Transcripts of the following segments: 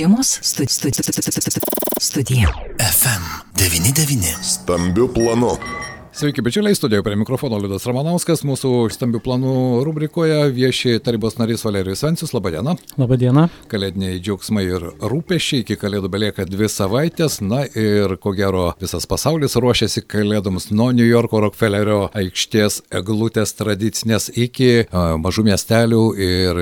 Žiemos studi studi studija. FM99. Stambiu planu. Sveiki, bičiuliai, studijoje prie mikrofono Liudas Ramanauskas, mūsų stambių planų rubrikoje vieši tarybos narys Valerijus Vencius, laba diena. Labą dieną. Kalėdiniai džiaugsmai ir rūpešiai, iki kalėdų belieka dvi savaitės, na ir ko gero visas pasaulis ruošiasi kalėdoms nuo New Yorko Rockefellerio aikštės eglutės tradicinės iki a, mažų miestelių ir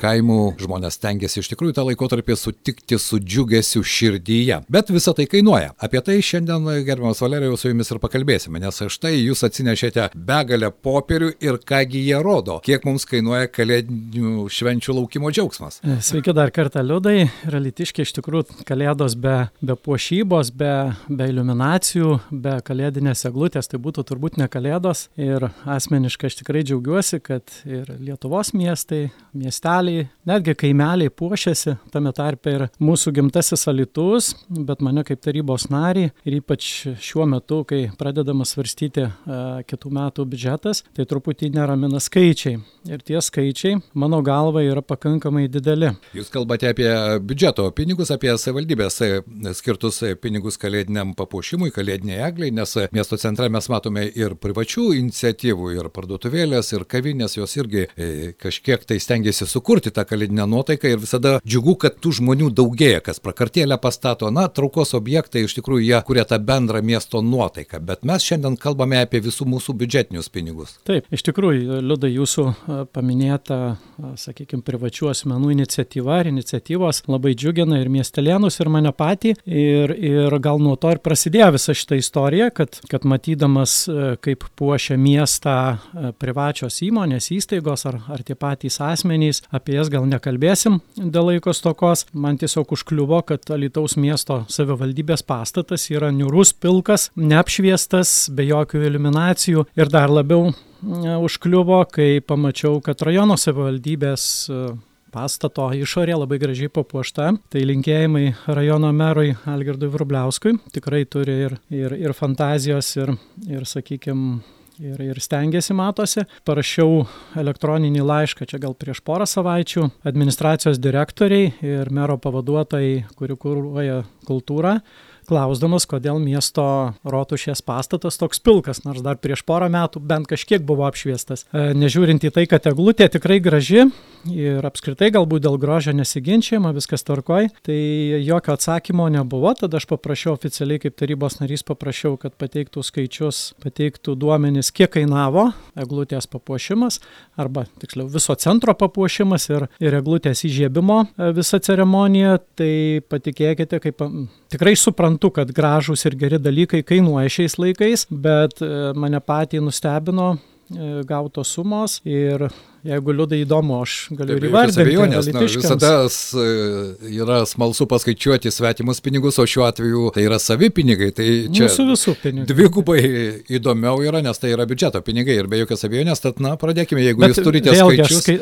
kaimų. Žmonės tengiasi iš tikrųjų tą laikotarpį sutikti su džiugesiu širdyje. Bet visa tai kainuoja. Apie tai šiandien, gerbiamas Valerijus, su jumis ir pakalbėsime, nes štai jūs atsinešėte begalę popierių ir kągi jie rodo, kiek mums kainuoja kalėdinių švenčių laukimo džiaugsmas. Sveiki dar kartą, Liudai. Realitiškai iš tikrųjų kalėdos be, be puošybos, be, be iluminacijų, be kalėdinės eglutės, tai būtų turbūt ne kalėdos. Ir asmeniškai aš tikrai džiaugiuosi, kad ir Lietuvos miestai, miesteliai, netgi kaimeliai puošiasi, tame tarpe ir mūsų gimtasis alitus, bet mane kaip tarybos narį ir ypač šiuo metu, kai pradedamas svarstyti, svarstyti kitų metų biudžetas, tai truputį neramina skaičiai. Ir tie skaičiai, mano galva, yra pakankamai dideli. Jūs kalbate apie biudžeto pinigus, apie savivaldybės skirtus pinigus kalėdiniam papuošimui, kalėdiniai egliai, nes miesto centre mes matome ir privačių iniciatyvų, ir parduotuvėlės, ir kavinės, jos irgi kažkiek tai stengiasi sukurti tą kalėdinę nuotaiką ir visada džiugu, kad tų žmonių daugėja, kas prakartėlę pastato, na, traukos objektai, iš tikrųjų jie kuria tą bendrą miesto nuotaiką. Bet mes šiandien kalbame apie visų mūsų biudžetinius pinigus. Taip, iš tikrųjų, Liudai, jūsų paminėta, sakykime, privačių asmenų iniciatyva ar iniciatyvos labai džiugina ir miestelėnus, ir mane patį. Ir, ir gal nuo to ir prasidėjo visa šita istorija, kad, kad matydamas, kaip puošia miestą privačios įmonės, įstaigos ar, ar tie patys asmenys, apie jas gal nekalbėsim dėl laiko stokos, man tiesiog užkliuvo, kad Alitaus miesto savivaldybės pastatas yra niurus, pilkas, neapšviestas, be jokių iliuminacijų ir dar labiau užkliuvo, kai pamačiau, kad rajono savivaldybės pastato išorė labai gražiai papuošta. Tai linkėjimai rajono merui Algirdui Vrubliauskui. Tikrai turi ir, ir, ir fantazijos, ir, ir sakykime, ir, ir stengiasi matosi. Parašiau elektroninį laišką čia gal prieš porą savaičių administracijos direktoriai ir mero pavaduotojai, kuri kūruoja kultūrą klausdamas, kodėl miesto rotušės pastatas toks pilkas, nors dar prieš porą metų bent kažkiek buvo apšviestas. Nežiūrint į tai, kad eglutė tikrai graži ir apskritai galbūt dėl grožio nesiginčiama, viskas tvarkoj, tai jokio atsakymo nebuvo, tada aš paprašiau oficialiai kaip tarybos narys, paprašiau, kad pateiktų skaičius, pateiktų duomenis, kiek kainavo eglutės papuošimas, arba tiksliau viso centro papuošimas ir, ir eglutės įžiebimo visa ceremonija, tai patikėkite, kaip tikrai suprantu, suprantu, kad gražūs ir geri dalykai kainuoja šiais laikais, bet mane patį nustebino gautos sumos ir jeigu liūdai įdomu, aš galiu ir įvardinti. Abejonės, na, visada yra smalsu paskaičiuoti svetimus pinigus, o šiuo atveju tai yra savi pinigai. Tai čia Mūsų visų pinigai. Dvigubai įdomiau yra, nes tai yra biudžeto pinigai ir be jokios abejonės, tad, na, pradėkime, jeigu Bet jūs turite vėlgi, skaičius. Skai,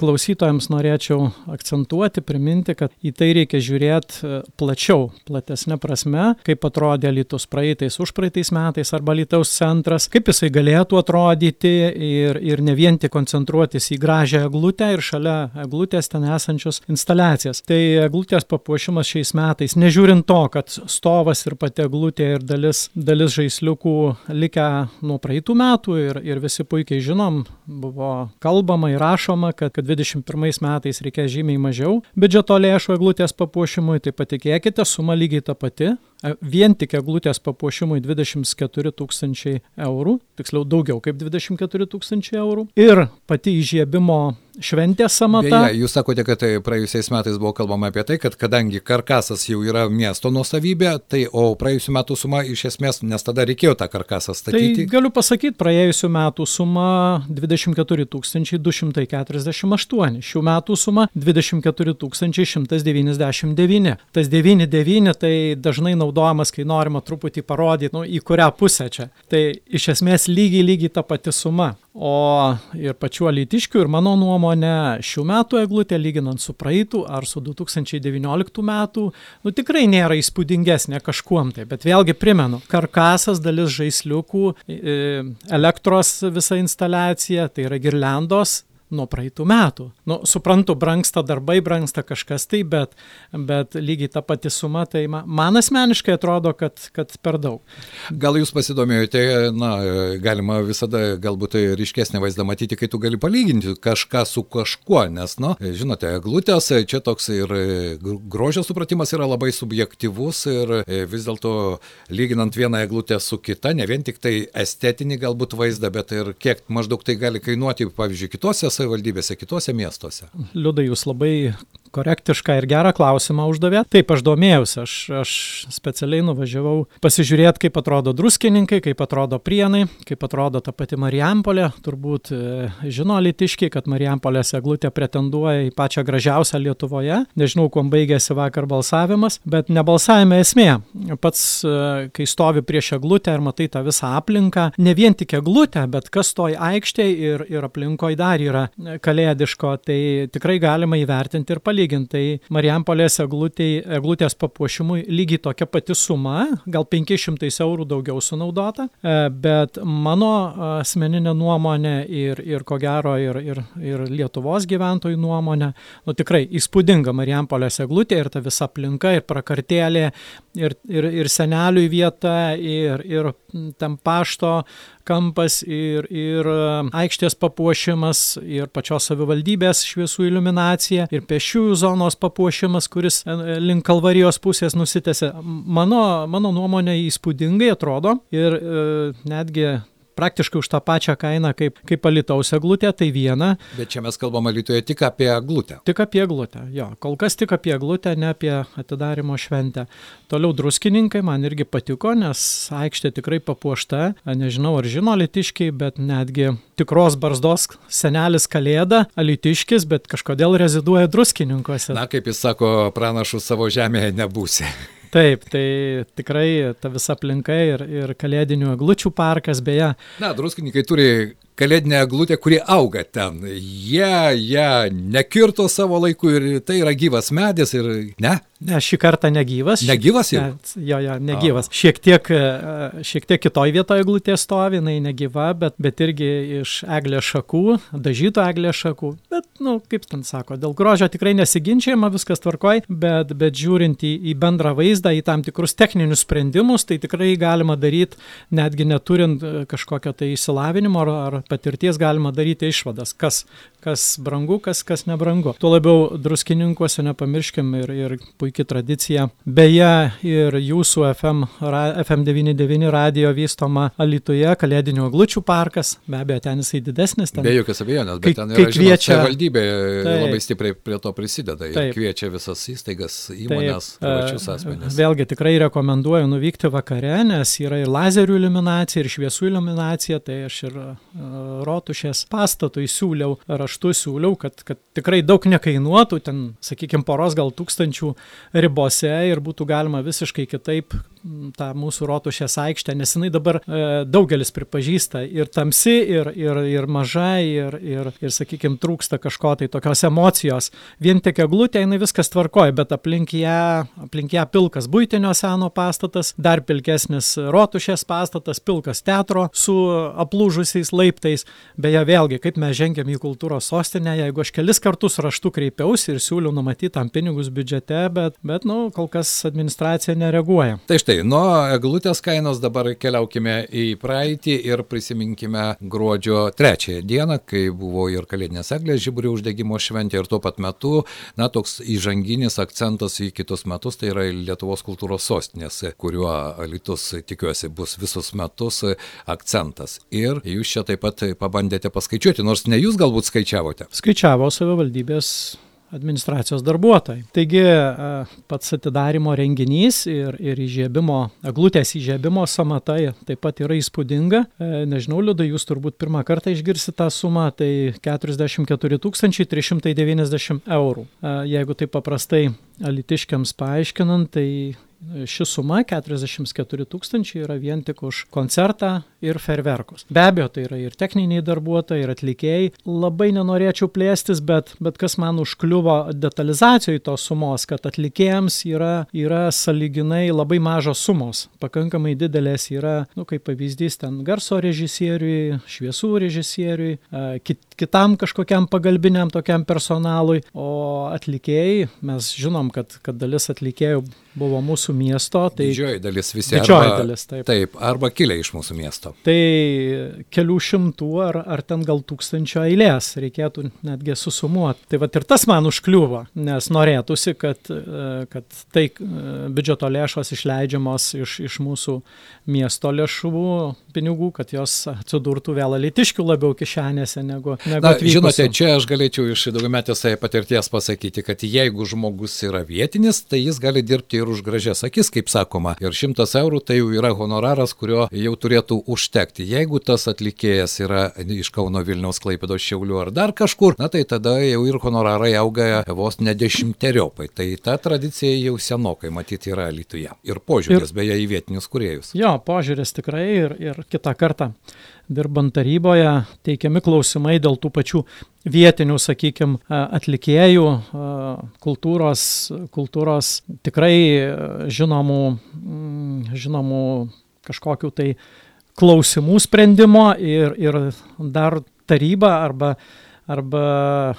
klausytojams norėčiau akcentuoti, priminti, kad į tai reikia žiūrėti plačiau, platesnė prasme, kaip atrodė Lietuvos praeitais, užpraeitais metais arba Lietuvos centras, kaip jisai galėtų atrodyti ir, ir ne vien tik koncentruotis į gražią eglutę ir šalia eglutės ten esančios instaliacijas. Tai eglutės papuošimas šiais metais, nežiūrint to, kad stovas ir pati eglutė ir dalis, dalis žaisliukų likę nuo praeitų metų ir, ir visi puikiai žinom, buvo kalbama ir rašoma, kad, kad 21 metais reikės žymiai mažiau biudžeto lėšų eglutės papuošimui, tai patikėkite, suma lygiai ta pati. Vien tik eglutės papuošimui 24 tūkstančiai eurų, tiksliau daugiau kaip 24 tūkstančiai eurų. Ir pati įžiebimo šventės samata. Beje, jūs sakote, kad tai praėjusiais metais buvo kalbama apie tai, kad kadangi karkasas jau yra miesto nuosavybė, tai o praėjusiu metu suma iš esmės, nes tada reikėjo tą karkasą statyti. Tai galiu pasakyti, praėjusiu metu suma 24 248, šių metų suma 24 199. Tas 99 tai dažnai naudojamas, kai norima truputį parodyti, nu, į kurią pusę čia. Tai iš esmės lygiai lygiai ta pati suma. O ir pačių alytiškių, ir mano nuomonė, šių metų eglutė, lyginant su praeitų ar su 2019 metų, nu tikrai nėra įspūdingesnė kažkuom tai. Bet vėlgi primenu, karkasas, dalis žaisliukų, elektros visa instaliacija, tai yra girlandos, nuo praeitų metų. Nu, suprantu, brangsta darbai, brangsta kažkas tai, bet, bet lygiai ta pati suma, tai ma- man asmeniškai atrodo, kad, kad per daug. Gal jūs pasidomėjote, na, galima visada galbūt tai ryškesnį vaizdą matyti, kai tu gali palyginti kažką su kažkuo, nes, na, žinote, eglutės, čia toks ir gr- grožio supratimas yra labai subjektivus ir e, vis dėlto lyginant vieną eglutę su kita, ne vien tik tai estetinį galbūt vaizdą, bet ir kiek maždaug tai gali kainuoti, pavyzdžiui, kitose savivaldybėse, kitose miestuose. Liudai, jūs labai korektišką ir gerą klausimą uždavėt. Taip, aš domėjausi, aš, aš specialiai nuvažiavau pasižiūrėti, kaip atrodo druskininkai, kaip atrodo prienai, kaip atrodo ta pati Marijampolė. Turbūt e, žino litiškiai, kad Marijampolės eglutė pretenduoja į pačią gražiausią Lietuvoje. Nežinau, kuo baigėsi vakar balsavimas, bet ne balsavime esmė. Pats, e, kai stovi prieš eglutę ir matai tą visą aplinką, ne vien tik eglutę, bet kas toj aikštėje ir, ir aplinkoje dar yra kalėdiško, tai tikrai galima įvertinti ir palyginti. Tai Marijampolės eglutė, eglutės papuošimui lygiai tokia pati suma, gal 500 eurų daugiau sunaudota, e, bet mano asmeninė nuomonė ir, ir ko gero ir, ir, ir Lietuvos gyventojų nuomonė, nu tikrai įspūdinga Marijampolės eglutė ir ta visa aplinka ir prakartėlė ir, ir, ir senelių vieta ir, ir tam pašto kampas ir, ir e, aikštės papuošimas, ir pačios savivaldybės šviesų iluminacija, ir pešiųjų zonos papuošimas, kuris e, link Kalvarijos pusės nusitęsia. Mano, mano nuomonė įspūdingai atrodo ir e, netgi praktiškai už tą pačią kainą kaip, kaip alitaus eglutė, tai viena. Bet čia mes kalbame Lietuvoje tik apie eglutę. Tik apie eglutę, jo. Kol kas tik apie eglutę, ne apie atidarimo šventę. Toliau druskininkai man irgi patiko, nes aikštė tikrai papuošta. Nežinau, ar žino litiškiai, bet netgi tikros barzdos senelis kalėda, alitiškis, bet kažkodėl reziduoja druskininkuose. Na, kaip jis sako, pranašų savo žemėje nebūsi. Taip, tai tikrai ta visa aplinka ir, ir kalėdinių eglučių parkas, beje. Na, druskininkai turi kalėdinę eglutę, kuri auga ten. Jie ją nekirto savo laiku ir tai yra gyvas medis ir ne. Ne, šį kartą negyvas. Negyvas jau? Ne, jo, jo, negyvas. A. Šiek tiek, e, šiek tiek kitoj vietoje eglutė stovi, jinai negyva, bet, bet irgi iš eglės šakų, dažyto eglės šakų. Bet, na, nu, kaip ten sako, dėl grožio tikrai nesiginčiama, viskas tvarkoj, bet, bet žiūrint į, į bendrą vaizdą, į tam tikrus techninius sprendimus, tai tikrai galima daryti, netgi neturint e, kažkokio tai įsilavinimo ar, ar patirties, galima daryti išvadas, kas, kas brangu, kas, kas nebrangu. Tuo labiau druskininkuose nepamirškim ir, ir puikiai tradicija. Beje, ir jūsų FM, ra, FM99 radio vystoma Alituje, Kalėdinių aglučių parkas, be abejo, ten jisai didesnis. Ten, be jokios abejonės, bet kai, ten yra, kai kviečia, žinot, valdybė taip, labai stipriai prie to prisideda ir taip, kviečia visas įstaigas, įmonės, taip, privačius asmenis. Vėlgi tikrai rekomenduoju nuvykti vakare, nes yra ir lazerių iluminacija, ir šviesų iluminacija, tai aš ir uh, rotušės pastatui siūliau, raštu siūliau, kad, kad tikrai daug nekainuotų, ten, sakykime, poros gal tūkstančių ribose ir būtų galima visiškai kitaip tą mūsų rotušės aikštę, nes jinai dabar e, daugelis pripažįsta ir tamsi, ir, ir, ir maža, ir, ir, ir sakykime, trūksta kažko tai tokios emocijos. Vien tik eglutė, jinai viskas tvarkoja, bet aplink ją, aplink ją pilkas būtinio seno pastatas, dar pilkesnis rotušės pastatas, pilkas teatro su aplūžusiais laiptais. Beje, vėlgi, kaip mes žengiam į kultūros sostinę, jeigu aš kelis kartus raštu kreipiausi ir siūliau numatyti tam pinigus biudžete, bet, bet nu, kol kas administracija nereaguoja. Tai štai, nuo eglutės kainos dabar keliaukime į praeitį ir prisiminkime gruodžio trečiąją dieną, kai buvo ir kalėdinės eglės žiburių uždegimo šventė ir tuo pat metu, na, toks įžanginis akcentas į kitus metus, tai yra Lietuvos kultūros sostinės, kuriuo Lietuvos tikiuosi bus visus metus akcentas. Ir jūs čia taip pat pabandėte paskaičiuoti, nors ne jūs galbūt skaičiavote. Skaičiavo savivaldybės administracijos darbuotojai. Taigi pats atidarimo renginys ir, ir įžiebimo, eglutės įžiebimo samata taip pat yra įspūdinga. Nežinau, Liuda, jūs turbūt pirmą kartą išgirsite tą sumą, tai 44 390 eurų. Jeigu taip paprastai alitiškiams paaiškinant, tai ši suma 44 tūkstančiai yra vien tik už koncertą ir ferverkus. Be abejo, tai yra ir techniniai darbuotojai, ir atlikėjai. Labai nenorėčiau plėstis, bet, bet kas man užkliuvo detalizacijoje tos sumos, kad atlikėjams yra, yra saliginai labai mažos sumos. Pakankamai didelės yra, nu, kaip pavyzdys, ten garso režisieriui, šviesų režisieriui, kit, kitam kažkokiam pagalbiniam tokiam personalui, o atlikėjai, mes žinom, kad, kad dalis atlikėjų buvo mūsų miesto. Tai didžioji dalis visi. Didžioji arba, dalis, taip. Taip, arba kilę iš mūsų miesto. Tai kelių šimtų ar, ar ten gal tūkstančio eilės reikėtų netgi susumuoti. Tai va ir tas man užkliuvo, nes norėtųsi, kad, kad tai biudžeto lėšos išleidžiamos iš, iš mūsų miesto lėšų pinigų, kad jos atsidurtų vėl alitiškių labiau kišenėse negu Na. Žinote, čia aš galėčiau iš daugiametės patirties pasakyti, kad jeigu žmogus yra vietinis, tai jis gali dirbti ir už gražias akis, kaip sakoma. Ir šimtas eurų tai jau yra honoraras, kurio jau turėtų užtekti. Jeigu tas atlikėjas yra iš Kauno Vilniaus, Klaipėdos Šiaulių ar dar kažkur, na tai tada jau ir honorarai auga vos ne dešimteriopai. Tai ta tradicija jau senokai matyti yra Lietuvoje. Ir požiūris ir, beje į vietinius kuriejus. Jo, požiūris tikrai ir, ir kitą kartą dirbant taryboje teikiami klausimai dėl tų pačių vietinių, sakykime, atlikėjų, kultūros, kultūros tikrai žinomų, mm, žinomų kažkokių tai klausimų sprendimo ir, ir dar taryba arba arba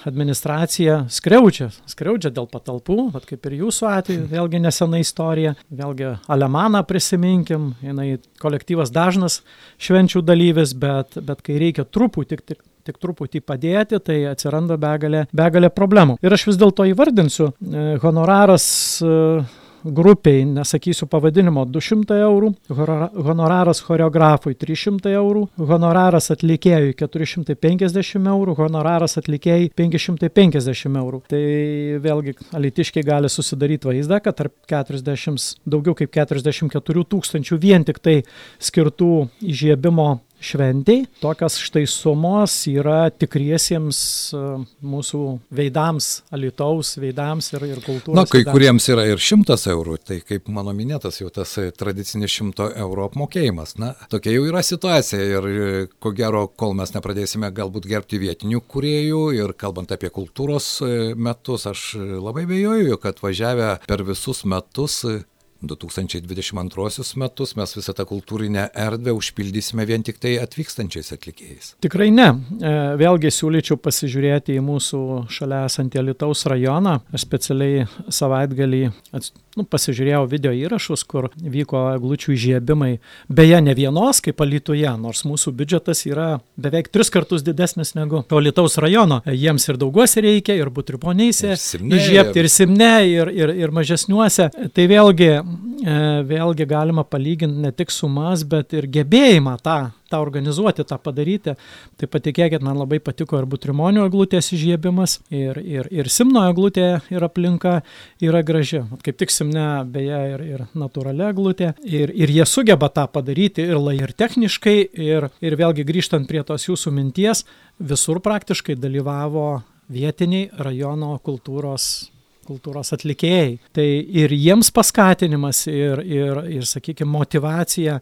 administracija skriaudžia, skriaudžia dėl patalpų, vat kaip ir jūsų atveju, vėlgi nesena istorija, vėlgi Alemaną prisiminkim, jinai kolektyvas dažnas švenčių dalyvis, bet, bet kai reikia truputį tik, tik tik truputį padėti, tai atsiranda begalė, begalė problemų. Ir aš vis dėlto įvardinsiu, e, honoraras e, grupiai, nesakysiu pavadinimo, 200 eurų, honoraras choreografui 300 eurų, honoraras atlikėjui 450 eurų, honoraras atlikėjai 550 eurų. Tai vėlgi alitiškiai gali susidaryti vaizdą, kad tarp 40, daugiau kaip 44 tūkstančių vien tik tai skirtų įžiebimo šventei. Tokios štai sumos yra tikriesiems e, mūsų veidams, alitaus veidams ir, ir kultūros. Na, kai veidams. kuriems yra ir šimtas eurų, tai kaip mano minėtas jau tas tradicinis šimto eurų apmokėjimas. Na, tokia jau yra situacija ir e, ko gero, kol mes nepradėsime galbūt gerbti vietinių kuriejų ir kalbant apie kultūros e, metus, aš labai bejoju, kad važiavę per visus metus 2022 metus mes visą tą kultūrinę erdvę užpildysime vien tik tai atvykstančiais atlikėjais. Tikrai ne. E, vėlgi siūlyčiau pasižiūrėti į mūsų šalia esantį Lietuvos rajoną. Aš specialiai savaitgalį ats nu, pasižiūrėjau video įrašus, kur vyko eglučių įžiebimai, beje, ne vienos kaip Alitoje, nors mūsų biudžetas yra beveik tris kartus didesnis negu Alitaus rajono. Jiems ir daugiausia reikia, ir butriponėse, įžiebti, ir simne, ir, ir, ir mažesniuose. Tai vėlgi, e, vėlgi galima palyginti ne tik sumas, bet ir gebėjimą tą tą organizuoti, tą padaryti. Tai patikėkit, man labai patiko ir butrimonio eglutės įžiebimas, ir, ir, ir simno eglutė ir aplinka yra graži. Kaip tik simne, beje, ir, ir natūrali eglutė. Ir, ir jie sugeba tą padaryti ir lai ir techniškai, ir, ir vėlgi grįžtant prie tos jūsų minties, visur praktiškai dalyvavo vietiniai rajono kultūros kultūros atlikėjai. Tai ir jiems paskatinimas ir, ir, ir sakykime, motivacija,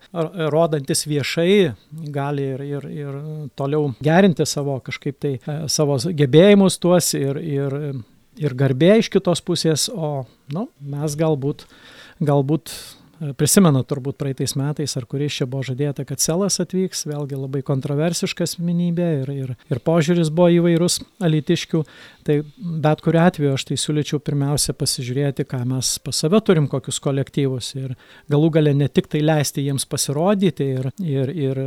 rodantis viešai, gali ir, ir, ir toliau gerinti savo kažkaip tai e, savo gebėjimus tuos ir, ir, ir garbė iš kitos pusės, o nu, mes galbūt, galbūt Prisimenu turbūt praeitais metais, ar kuris čia buvo žadėta, kad Selas atvyks, vėlgi labai kontroversiška asmenybė ir, ir, ir požiūris buvo įvairus alitiškių, tai bet kuriu atveju aš tai siūlyčiau pirmiausia pasižiūrėti, ką mes pas save turim, kokius kolektyvus ir galų gale ne tik tai leisti jiems pasirodyti ir, ir, ir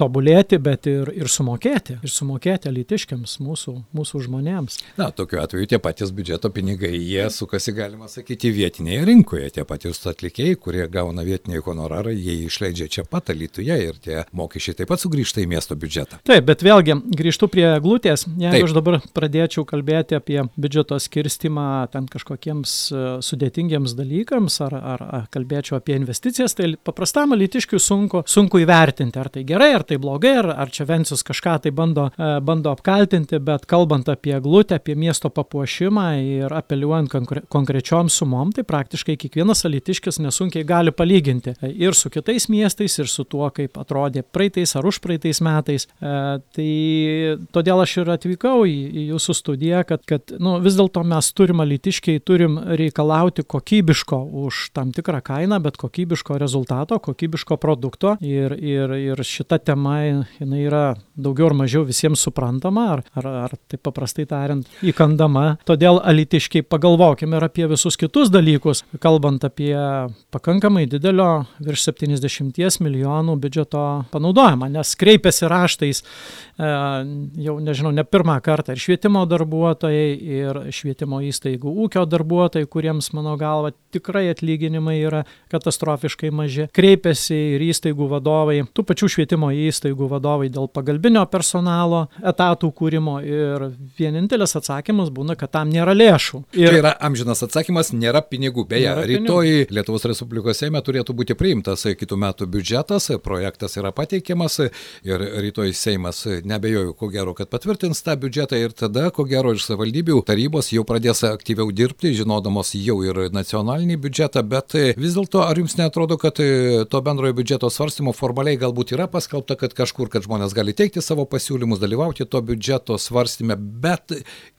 tobulėti, bet ir, ir sumokėti, ir sumokėti alitiškiams, mūsų, mūsų žmonėms. Na, tokiu atveju tie patys biudžeto pinigai, jie sukasi, galima sakyti, vietinėje rinkoje, tie patys atlikėjai, kurie gauna vietiniai honorarą, jie išleidžia čia pat Alytuje ir tie mokesčiai taip pat sugrįžta į miesto biudžetą. Taip, bet vėlgi grįžtu prie glūtės. Jeigu taip. aš dabar pradėčiau kalbėti apie biudžeto skirstimą ten kažkokiems e, sudėtingiems dalykams ar, ar, ar kalbėčiau apie investicijas, tai paprastam alytiškiui sunku, sunku įvertinti, ar tai gerai, ar tai blogai, ar, ar čia Vencius kažką tai bando, e, bando apkaltinti, bet kalbant apie glūtę, apie miesto papuošimą ir apeliuojant konkre konkrečiom sumom, tai praktiškai kiekvienas alytiškis nesunkiai gali palyginti ir su kitais miestais, ir su tuo, kaip atrodė praeitais ar užpraeitais metais. Tai todėl aš ir atvykau į, į jūsų studiją, kad, kad nu, vis dėlto mes turim alitiškiai, turim reikalauti kokybiško už tam tikrą kainą, bet kokybiško rezultato, kokybiško produkto. Ir, ir, ir šita tema, jinai yra daugiau ar mažiau visiems suprantama, ar, ar, ar taip paprastai tariant, įkandama. Todėl alitiškiai pagalvokime ir apie visus kitus dalykus, kalbant apie pakankamai didelio virš 70 milijonų biudžeto panaudojimą, nes kreipiasi raštais jau nežinau, ne pirmą kartą ir švietimo darbuotojai, ir švietimo įstaigų ūkio darbuotojai, kuriems mano galva tikrai atlyginimai yra katastrofiškai maži, kreipiasi ir įstaigų vadovai, tų pačių švietimo įstaigų vadovai dėl pagalbinio personalo, etatų kūrimo ir vienintelis atsakymas būna, kad tam nėra lėšų. Ir tai yra amžinas atsakymas, nėra pinigų. Beje, nėra rytoj pinigų. Lietuvos Respublikos Seime turėtų būti priimtas kitų metų biudžetas, projektas yra pateikiamas ir rytoj Seimas nebejoju, ko gero, kad patvirtins tą biudžetą ir tada, ko gero, iš savivaldybių tarybos jau pradės aktyviau dirbti, žinodamos jau ir nacionalinį biudžetą, bet vis dėlto ar jums netrodo, kad to bendrojo biudžeto svarstymo formaliai galbūt yra paskelbta, kad kažkur, kad žmonės gali teikti savo pasiūlymus, dalyvauti to biudžeto svarstyme, bet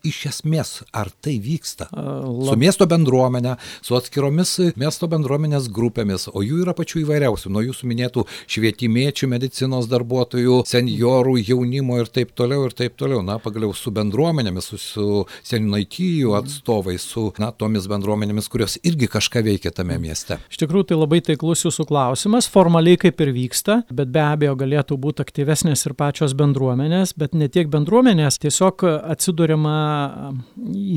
iš esmės, ar tai vyksta? Lab... Su miesto bendruomenė, su atskiromis miesto bendruomenės grupėmis, o jų yra pačių įvairiausių, nuo jūsų minėtų švietimiečių, medicinos darbuotojų, seniorų, jaunimo ir taip toliau ir taip toliau. Na, pagaliau su bendruomenėmis, su, su seninaitijų atstovais, su, na, tomis bendruomenėmis, kurios irgi kažką veikia tame mieste. Iš tikrųjų, tai labai taiklus jūsų klausimas, formaliai kaip ir vyksta, bet be abejo galėtų būti aktyvesnės ir pačios bendruomenės, bet ne tiek bendruomenės, tiesiog atsidūrima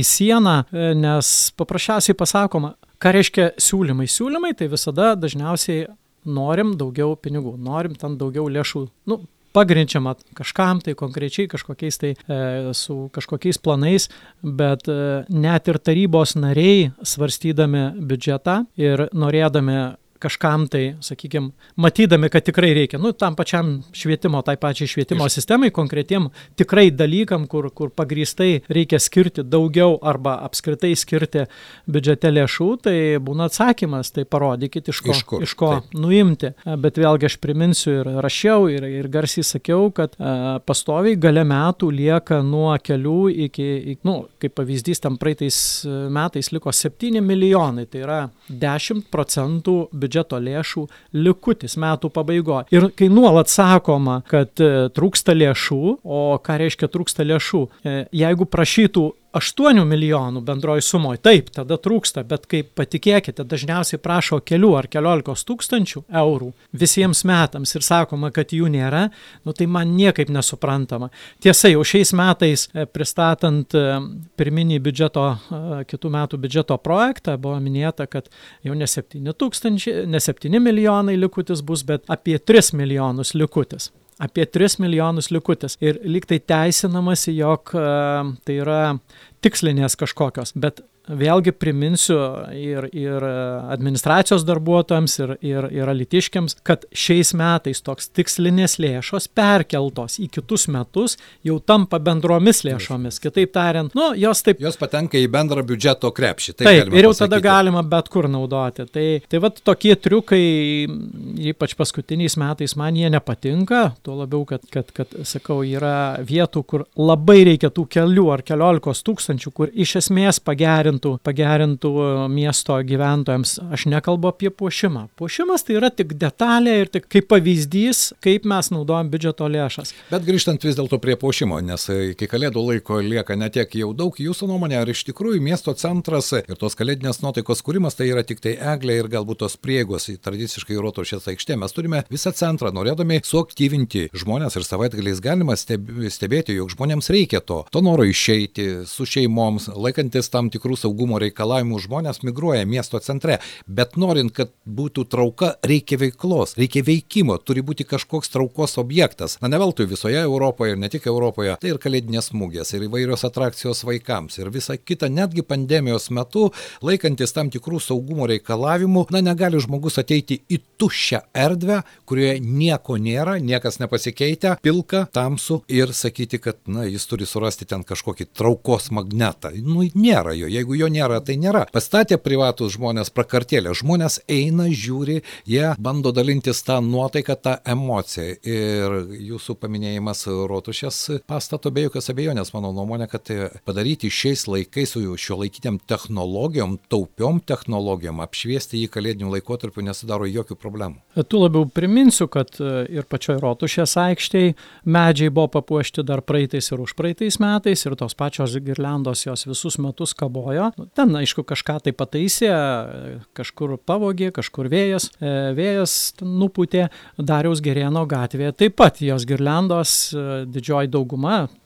į sieną, nes paprasčiausiai pasakoma, ką reiškia siūlymai. Siūlymai tai visada dažniausiai norim daugiau pinigų, norim ten daugiau lėšų. Nu, pagrinčiama kažkam tai konkrečiai kažkokiais tai e, su kažkokiais planais, bet e, net ir tarybos nariai svarstydami biudžetą ir norėdami kažkam tai, sakykime, matydami, kad tikrai reikia, nu, tam pačiam švietimo, tai pačiai švietimo Iš... sistemai, konkretiem tikrai dalykam, kur, kur pagrįstai reikia skirti daugiau arba apskritai skirti biudžete lėšų, tai būna atsakymas, tai parodykit, iš ko, iš, kur, iš ko taip. nuimti. Bet vėlgi aš priminsiu ir rašiau, ir, ir garsiai sakiau, kad a, pastoviai gale metų lieka nuo kelių iki, iki nu, kaip pavyzdys, tam praeitais metais liko 7 milijonai, tai yra 10 procentų biudžeto biudžeto lėšų likutis metų pabaigoje. Ir kai nuolat sakoma, kad e, trūksta lėšų, o ką reiškia trūksta lėšų, e, jeigu prašytų 8 milijonų bendroji sumoje, taip, tada trūksta, bet kaip patikėkite, dažniausiai prašo kelių ar keliolikos tūkstančių eurų visiems metams ir sakoma, kad jų nėra, nu tai man niekaip nesuprantama. Tiesa, jau šiais metais e, pristatant e, pirminį biudžeto, e, kitų metų biudžeto projektą, buvo minėta, kad jau ne 7, tūkstančiai, ne 7 milijonai likutis bus, bet apie 3 milijonus likutis apie 3 milijonus likutis. Ir lyg tai teisinamasi, jog uh, tai yra tikslinės kažkokios, bet vėlgi priminsiu ir, ir administracijos darbuotojams, ir, ir, ir alitiškiams, kad šiais metais toks tikslinės lėšos perkeltos į kitus metus jau tampa bendromis lėšomis. Kitaip tariant, nu, jos taip. Jos patenka į bendrą biudžeto krepšį. Taip, taip ir jau pasakyti. tada galima bet kur naudoti. Tai, tai vad tokie triukai, ypač paskutiniais metais, man jie nepatinka, tuo labiau, kad, kad, kad, sakau, yra vietų, kur labai reikia tų kelių ar keliolikos tūkstančių, kur iš esmės pagerinti pagerintų, pagerintų miesto gyventojams. Aš nekalbu apie puošimą. Puošimas tai yra tik detalė ir tik kaip pavyzdys, kaip mes naudojam biudžeto lėšas. Bet grįžtant vis dėlto prie puošimo, nes iki kalėdų laiko lieka netiek jau daug jūsų nuomonė, ar iš tikrųjų miesto centras ir tos kalėdinės nuotaikos kūrimas tai yra tik tai eglė ir galbūt tos priegos į tradiciškai rotušės aikštė. Mes turime visą centrą, norėdami suaktyvinti žmonės ir savaitgaliais galima stebėti, jog žmonėms reikia to, to noro išeiti su šeimoms, laikantis tam tikrų saugumo reikalavimų žmonės migruoja miesto centre, bet norint, kad būtų trauka, reikia veiklos, reikia veikimo, turi būti kažkoks traukos objektas. Na ne veltui visoje Europoje ir ne tik Europoje, tai ir kalėdinės smūgės, ir įvairios atrakcijos vaikams, ir visa kita, netgi pandemijos metu, laikantis tam tikrų saugumo reikalavimų, na negali žmogus ateiti į tuščią erdvę, kurioje nieko nėra, niekas nepasikeitę, pilka, tamsu ir sakyti, kad, na, jis turi surasti ten kažkokį traukos magnetą. Nu, nėra jo. Jeigu jo nėra, tai nėra. Pastatė privatus žmonės prakartėlę, žmonės eina, žiūri, jie bando dalintis tą nuotaiką, tą emociją. Ir jūsų paminėjimas rotušės pastato be jokios abejonės, mano nuomonė, kad padaryti šiais laikais su šio laikiniam technologijom, taupiom technologijom, apšviesti jį kalėdiniu laikotarpiu nesidaro jokių problemų. Tu labiau priminsiu, kad e, ir pačioje rotušės aikštėje medžiai buvo papuošti dar praeitais ir užpraeitais metais ir tos pačios girliandos jos visus metus kabojo. Ten, aišku, kažką tai pataisė, kažkur pavogė, kažkur vėjas, e, vėjas nuputė, Dariaus Gerėno gatvėje taip pat jos girliandos e, didžioji dauguma, nu,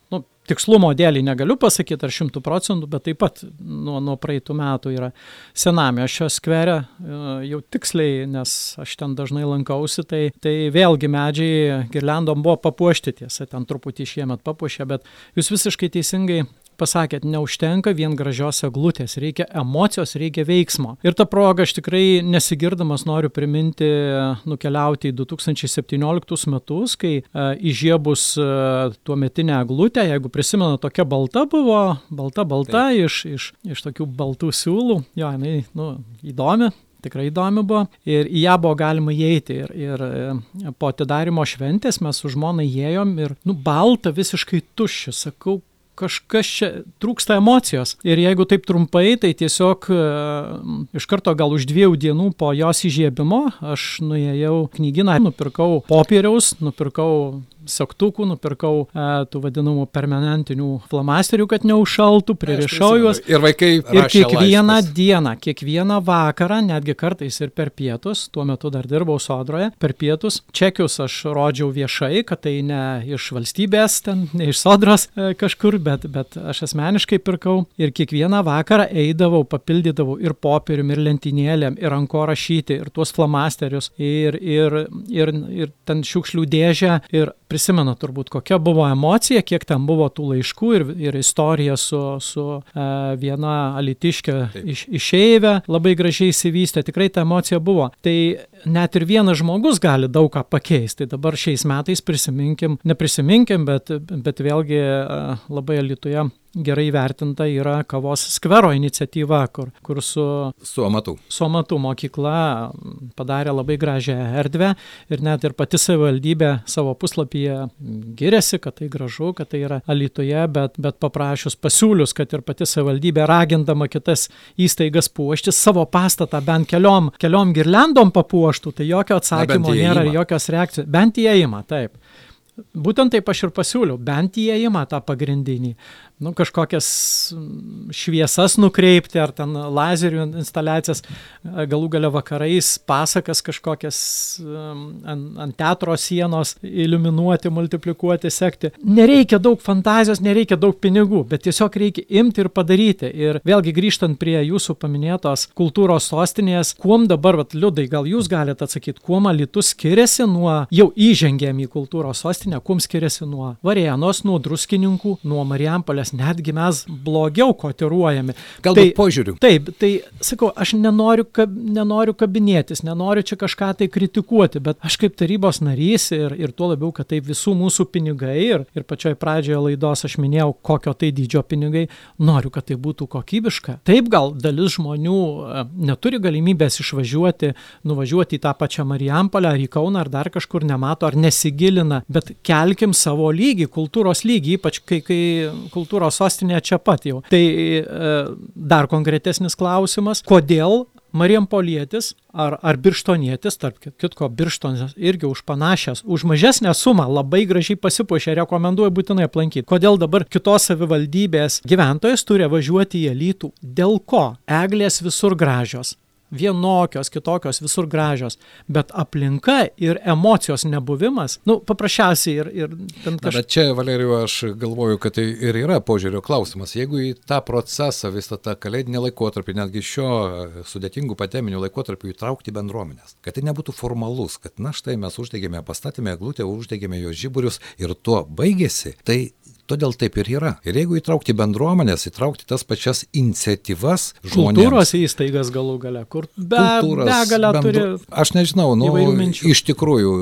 tikslumo dėlį negaliu pasakyti ar šimtų procentų, bet taip pat nuo, nuo praeitų metų yra senamiešio skvere, e, jau tiksliai, nes aš ten dažnai lankausi, tai, tai vėlgi medžiai girliandom buvo papuošti tiesa, ten truputį šiemet papuošė, bet jūs visiškai teisingai pasakėt, neužtenka vien gražios eglutės, reikia emocijos, reikia veiksmo. Ir tą progą aš tikrai nesigirdamas noriu priminti nukeliauti į 2017 metus, kai uh, įžiebus uh, tuo metinę eglutę, jeigu prisimena, tokia balta buvo, balta balta Taip. iš, iš, iš tokių baltų siūlų, jo, jinai, nu, įdomi, tikrai įdomi buvo ir į ją buvo galima įeiti ir, ir e, po atidarimo šventės mes su žmona įėjom ir, nu, balta visiškai tuščia, sakau, kažkas čia trūksta emocijos. Ir jeigu taip trumpai, tai tiesiog e, iš karto gal už dviejų dienų po jos įžiebimo aš nuėjau knyginą, nupirkau popieriaus, nupirkau segtukų, nupirkau e, tų vadinamų permanentinių flamasterių, kad neužšaltų, pririšau juos. Ir vaikai. Ir kiekvieną laisvės. dieną, kiekvieną vakarą, netgi kartais ir per pietus, tuo metu dar dirbau sodroje, per pietus čekius aš rodžiau viešai, kad tai ne iš valstybės, ten, ne iš sodros e, kažkur, bet, bet aš asmeniškai pirkau. Ir kiekvieną vakarą eidavau, papildydavau ir popierium, ir lentynėlėm, ir anko rašyti, ir tuos flamasterius, ir, ir, ir, ir ten šiukšlių dėžę. Ir prisimena turbūt, kokia buvo emocija, kiek ten buvo tų laiškų ir, ir istorija su, su e, viena alitiškė iš, išeivė labai gražiai įsivystė, tikrai ta emocija buvo. Tai net ir vienas žmogus gali daug ką pakeisti. Tai dabar šiais metais prisiminkim, neprisiminkim, bet, bet vėlgi e, labai alituje gerai vertinta yra kavos skvero iniciatyva, kur, kur su, su Amatu. Su Amatu mokykla padarė labai gražią erdvę ir net ir pati savivaldybė savo puslapyje giriasi, kad tai gražu, kad tai yra Alitoje, bet, bet paprašius pasiūlius, kad ir pati savivaldybė ragindama kitas įstaigas puošti savo pastatą bent keliom, keliom girlandom papuoštų, tai jokio atsakymo Na, nėra, jokios reakcijos, bent įėjimą, taip. Būtent taip aš ir pasiūliau, bent įėjimą tą pagrindinį nu, kažkokias šviesas nukreipti, ar ten lazerių instaliacijas, galų gale vakarais pasakas kažkokias ant, ant teatro sienos iliuminuoti, multiplikuoti, sekti. Nereikia daug fantazijos, nereikia daug pinigų, bet tiesiog reikia imti ir padaryti. Ir vėlgi grįžtant prie jūsų paminėtos kultūros sostinės, kuom dabar, vat, liudai, gal jūs galite atsakyti, kuo Litus skiriasi nuo, jau įžengėm į kultūros sostinę, kuom skiriasi nuo Varėnos, nuo Druskininkų, nuo Marijampolės nes netgi mes blogiau kotiruojami. Galbūt tai, požiūriu. Taip, tai sakau, aš nenoriu, kab, nenoriu kabinėtis, nenoriu čia kažką tai kritikuoti, bet aš kaip tarybos narys ir, ir tuo labiau, kad tai visų mūsų pinigai ir, ir pačioje pradžioje laidos aš minėjau, kokio tai dydžio pinigai, noriu, kad tai būtų kokybiška. Taip gal dalis žmonių e, neturi galimybės išvažiuoti, nuvažiuoti į tą pačią Marijampolę ar į Kauną ar dar kažkur nemato ar nesigilina, bet kelkim savo lygį, kultūros lygį, ypač kai, kai kultūros kultūros sostinė čia pat jau. Tai e, dar konkretesnis klausimas, kodėl Marijampolietis ar, ar Birštonietis, tarp kitko, Birštonis irgi už panašias, už mažesnę sumą labai gražiai pasipuošė, rekomenduoju būtinai aplankyti. Kodėl dabar kitos savivaldybės gyventojas turi važiuoti į Elytų? Dėl ko? Eglės visur gražios, vienokios, kitokios, visur gražios, bet aplinka ir emocijos nebuvimas, nu, paprasčiausiai ir... ir ten kažkas. Bet čia, Valerijų, aš galvoju, kad tai ir yra požiūrio klausimas. Jeigu į tą procesą, visą tą kalėdinį laikotarpį, netgi šio sudėtingų pateminių laikotarpių įtraukti bendruomenės, kad tai nebūtų formalus, kad na štai mes uždegėme, pastatėme eglutę, uždegėme jos žiburius ir tuo baigėsi, tai todėl taip ir yra. Ir jeigu įtraukti bendruomenės, įtraukti tas pačias iniciatyvas žmonėms. Kultūros įstaigas galų gale, kur be, begalę bendru- turi. Aš nežinau, nu, iš tikrųjų,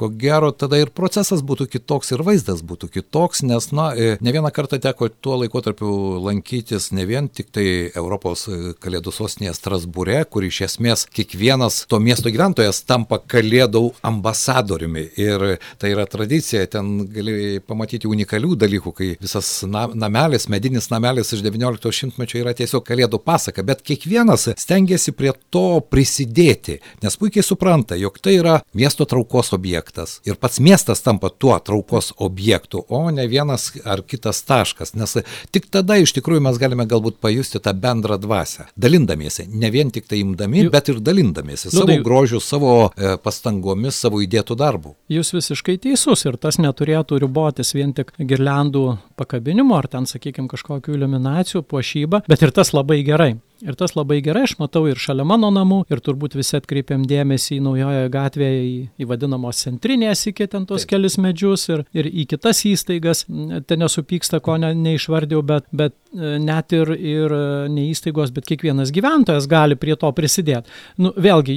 ko gero, tada ir procesas būtų kitoks, ir vaizdas būtų kitoks, nes, na, e, ne vieną kartą teko tuo laikotarpiu lankytis ne vien tik tai Europos e, kalėdų sostinėje Strasbūre, kur iš esmės kiekvienas to miesto gyventojas tampa kalėdų ambasadoriumi. Ir tai yra tradicija, ten gali pamatyti unikalių dalykų, kai visas na, namelis, medinis namelis iš XIX šimtmečio yra tiesiog kalėdų pasaka, bet kiekvienas stengiasi prie to prisidėti, nes puikiai supranta, jog tai yra miesto traukos objektas ir pats miestas tampa tuo traukos objektu, o ne vienas ar kitas taškas, nes tik tada iš tikrųjų mes galime galbūt pajusti tą bendrą dvasę, dalindamiesi, ne vien tik tai imdami, bet ir dalindamiesi Nu, savo tai- grožiu, savo e, pastangomis, savo įdėtų darbų. Jūs visiškai teisus ir tas neturėtų ribotis vien tik girlandų pakabinimu ar ten, sakykime, kažkokių iliuminacijų, puošyba, bet ir tas labai gerai. Ir tas labai gerai, aš matau ir šalia mano namų, ir turbūt visi atkreipiam dėmesį į naujojo gatvėje, į, į vadinamos centrinės iki ten tos Taip. kelis medžius ir, ir į kitas įstaigas. Ten nesupyksta, ko ne, neišvardėjau, bet, bet e, net ir, ir e, ne įstaigos, bet kiekvienas gyventojas gali prie to prisidėti. Nu, vėlgi,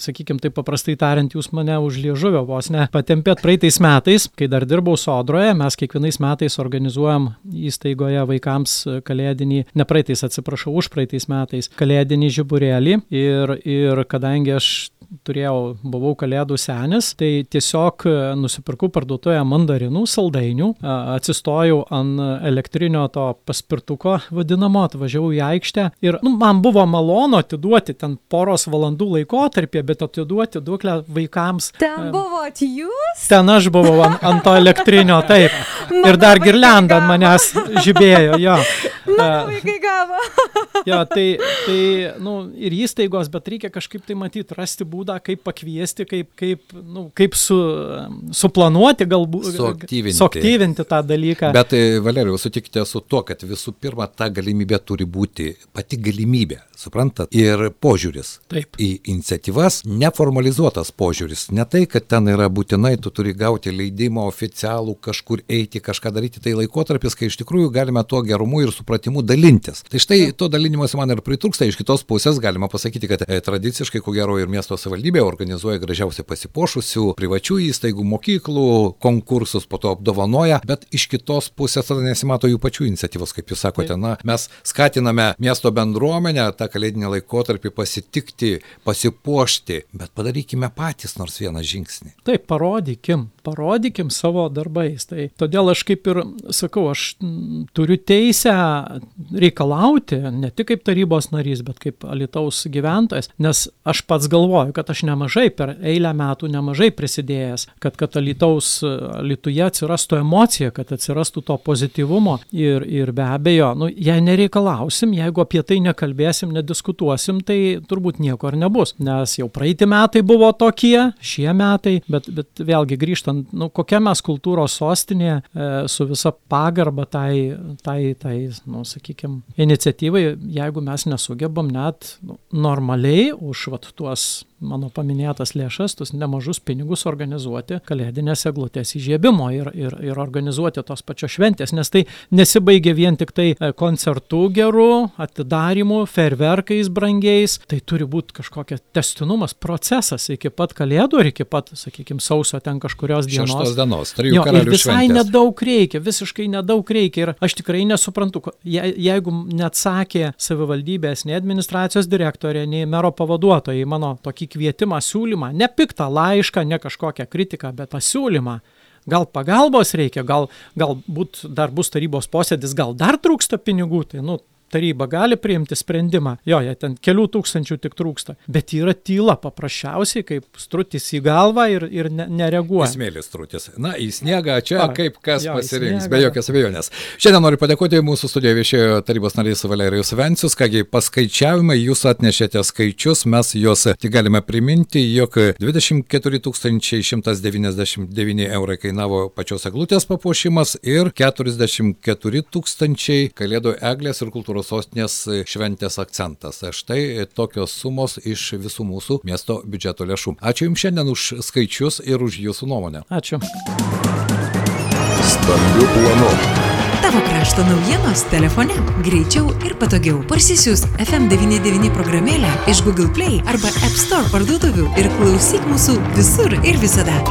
sakykime, taip paprastai tariant, jūs mane už liežuvio vos ne patempėt praeitais metais, kai dar dirbau sodroje, mes kiekvienais metais organizuojam įstaigoje vaikams kalėdinį, ne praeitais atsiprašau, už praeitais metais kalėdinį žiburėlį. Ir, ir kadangi aš turėjau, buvau kalėdų senis, tai tiesiog e, nusipirkau parduotuvėje mandarinų, saldainių, a, atsistojau ant elektrinio to paspirtuko vadinamo, atvažiavau į aikštę ir nu, man buvo malonu atiduoti ten poros valandų laikotarpį, bet atiduoti duoklę vaikams. Ten buvot jūs? Ten aš buvau ant, ant to elektrinio, taip. Ir dar vaikai girlenda ant manęs žibėjo, jo. Mano E, vaikai gavo. Jo, tai, tai nu, ir įstaigos, bet reikia kažkaip tai matyti, rasti būdą, kaip pakviesti, kaip, kaip, nu, kaip su, suplanuoti galbūt. Suaktyvinti. Suaktyvinti tą dalyką. Bet e, Valerijau, sutikite su tuo, kad visų pirma ta galimybė turi būti pati galimybė, suprantat, ir požiūris. Taip. Į iniciatyvas neformalizuotas požiūris. Ne tai, kad ten yra būtinai, tu turi gauti leidimą oficialų, kažkur eiti, kažką daryti. Tai laikotarpis, kai iš tikrųjų galime tuo gerumu ir supratimu dalintis. Tai štai to dalinimuose man ir pritrūksta. Iš kitos pusės galima pasakyti, kad e, tradiciškai, ko gero, ir miesto savivaldybė organizuoja gražiausiai pasipošusių privačių įstaigų, mokyklų konkursus, po to apdovanoja, bet iš kitos pusės tada nesimato jų pačių iniciatyvos, kaip jūs sakote. Na, mes skatiname miesto bendruomenę tą kalėdinį laikotarpį pasitikti, pasipuošti, bet padarykime patys nors vieną žingsnį. Taip, parodykim, parodykim savo darbais. Tai todėl aš kaip ir sakau, aš turiu teisę reikalauti, ne tik kaip tarybos narys, bet kaip Alitaus gyventojas, nes aš pats galvoju, kad aš nemažai per eilę metų nemažai prisidėjęs, kad, kad Alitaus, Alituje atsirastų emocija, kad atsirastų to pozityvumo ir, ir be abejo, nu, jei nereikalausim, jeigu apie tai nekalbėsim, nediskutuosim, tai turbūt nieko ir nebus, nes jau praeiti metai buvo tokie, šie metai, bet, bet vėlgi grįžtant, nu, kokia mes kultūros sostinė e, su visa pagarba tai, tai, tai nu, sakykime, iniciatyvai, jeigu mes nesugebam net nu, normaliai už vat, tuos mano paminėtas lėšas, tuos nemažus pinigus organizuoti kalėdinės eglutės įžiebimo ir, ir, ir organizuoti tos pačios šventės, nes tai nesibaigia vien tik tai e, koncertų gerų, atidarimų, ferverkais brangiais, tai turi būti kažkokia testinumas, procesas iki pat kalėdų ir iki pat, sakykime, sausio ten kažkurios dienos. Šeštos dienos, trijų karalių visai šventės. nedaug reikia, visiškai nedaug reikia. Ir aš tikrai nesuprantu, je, jeigu net sakė savivaldybės, nei administracijos direktorė, nei mero pavaduotojai mano tokį kvietimą, siūlymą, ne piktą laišką, ne kažkokią kritiką, bet pasiūlymą. Gal pagalbos reikia, gal galbūt dar bus tarybos posėdis, gal dar trūksta pinigų, tai nu, taryba gali priimti sprendimą, jo, jie ten kelių tūkstančių tik trūksta, bet yra tyla paprasčiausiai, kaip strutis į galvą ir, ir ne, nereaguoja. Smėlis trūtis. Na, į sniegą čia A, kaip kas jo, pasirinks, be jokios abejonės. Šiandien noriu padėkoti mūsų studijoje viešėjo tarybos narys Valerijus Vencius, kągi paskaičiavimai, jūs atnešėte skaičius, mes juos tik galime priminti, jog 24 199 eurai kainavo pačios eglutės papuošimas ir 44 tūkstančiai kalėdų eglės ir kultūros sostinės šventės akcentas. Štai tokios sumos iš visų mūsų miesto biudžeto lėšų. Ačiū Jums šiandien už skaičius ir už Jūsų nuomonę. Ačiū. Stambių planų. Tavo krašto naujienos telefone. Greičiau ir patogiau. Parsisius FM99 programėlę iš Google Play arba App Store parduotuvių ir klausyk mūsų visur ir visada.